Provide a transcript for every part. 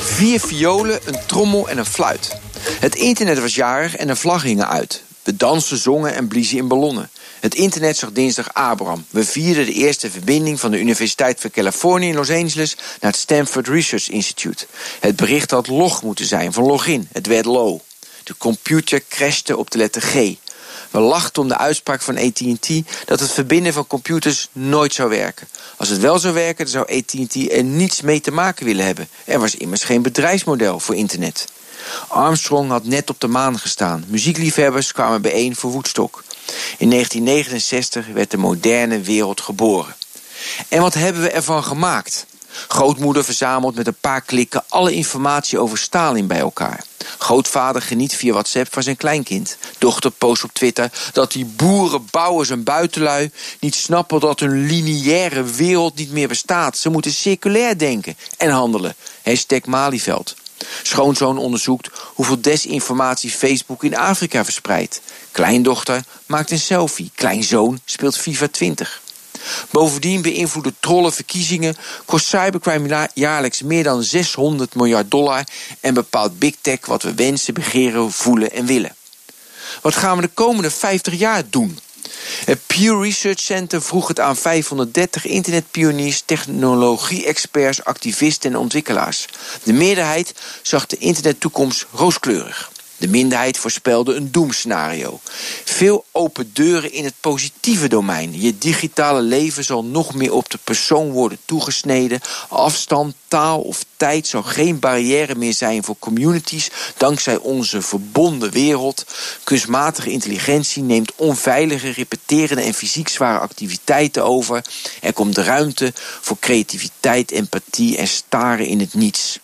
Vier violen, een trommel en een fluit. Het internet was jarig en de vlag hingen uit. We dansten, zongen en bliezen in ballonnen. Het internet zag dinsdag Abraham. We vierden de eerste verbinding van de Universiteit van Californië in Los Angeles naar het Stanford Research Institute. Het bericht had log moeten zijn van login. Het werd low. De computer crashte op de letter G. We lachten om de uitspraak van AT&T dat het verbinden van computers nooit zou werken. Als het wel zou werken, dan zou AT&T er niets mee te maken willen hebben. Er was immers geen bedrijfsmodel voor internet. Armstrong had net op de maan gestaan. Muziekliefhebbers kwamen bijeen voor Woodstock. In 1969 werd de moderne wereld geboren. En wat hebben we ervan gemaakt? Grootmoeder verzamelt met een paar klikken alle informatie over Stalin bij elkaar. Grootvader geniet via WhatsApp van zijn kleinkind. Dochter post op Twitter dat die boeren, bouwers en buitenlui niet snappen dat hun lineaire wereld niet meer bestaat. Ze moeten circulair denken en handelen. Hashtag Malieveld. Schoonzoon onderzoekt hoeveel desinformatie Facebook in Afrika verspreidt. Kleindochter maakt een selfie. Kleinzoon speelt FIFA 20. Bovendien beïnvloeden trollen verkiezingen, kost cybercrime jaarlijks meer dan 600 miljard dollar en bepaalt big tech wat we wensen, begeren, voelen en willen. Wat gaan we de komende 50 jaar doen? Het Pew Research Center vroeg het aan 530 internetpioniers, technologie-experts, activisten en ontwikkelaars. De meerderheid zag de internettoekomst rooskleurig. De minderheid voorspelde een doemscenario. Veel open deuren in het positieve domein. Je digitale leven zal nog meer op de persoon worden toegesneden. Afstand, taal of tijd zal geen barrière meer zijn voor communities dankzij onze verbonden wereld. Kunstmatige intelligentie neemt onveilige, repeterende en fysiek zware activiteiten over. Er komt ruimte voor creativiteit, empathie en staren in het niets.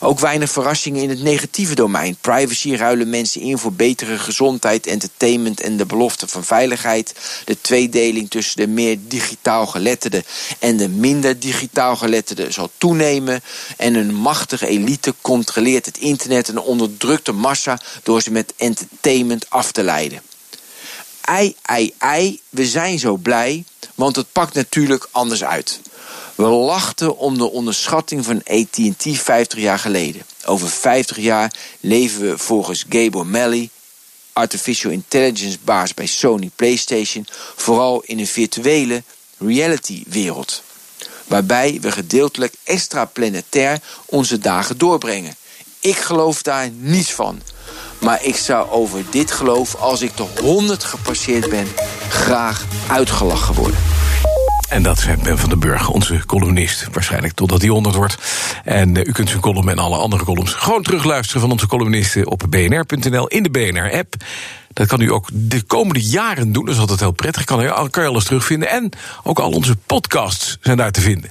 Ook weinig verrassingen in het negatieve domein. Privacy ruilen mensen in voor betere gezondheid, entertainment en de belofte van veiligheid. De tweedeling tussen de meer digitaal geletterden en de minder digitaal geletterden zal toenemen. En een machtige elite controleert het internet en onderdrukt de massa door ze met entertainment af te leiden. Ei, ei, ei, we zijn zo blij, want het pakt natuurlijk anders uit. We lachten om de onderschatting van AT&T 50 jaar geleden. Over 50 jaar leven we volgens Gabe O'Malley, artificial intelligence baas bij Sony PlayStation, vooral in een virtuele reality wereld. Waarbij we gedeeltelijk extraplanetair onze dagen doorbrengen. Ik geloof daar niets van. Maar ik zou over dit geloof, als ik de 100 gepasseerd ben, graag uitgelachen worden. En dat is Ben van den Burg, onze columnist. Waarschijnlijk totdat hij 100 wordt. En uh, u kunt zijn column en alle andere columns gewoon terugluisteren van onze columnisten op bnr.nl in de BNR-app. Dat kan u ook de komende jaren doen. Dat is altijd heel prettig. Kan, kan je alles terugvinden. En ook al onze podcasts zijn daar te vinden.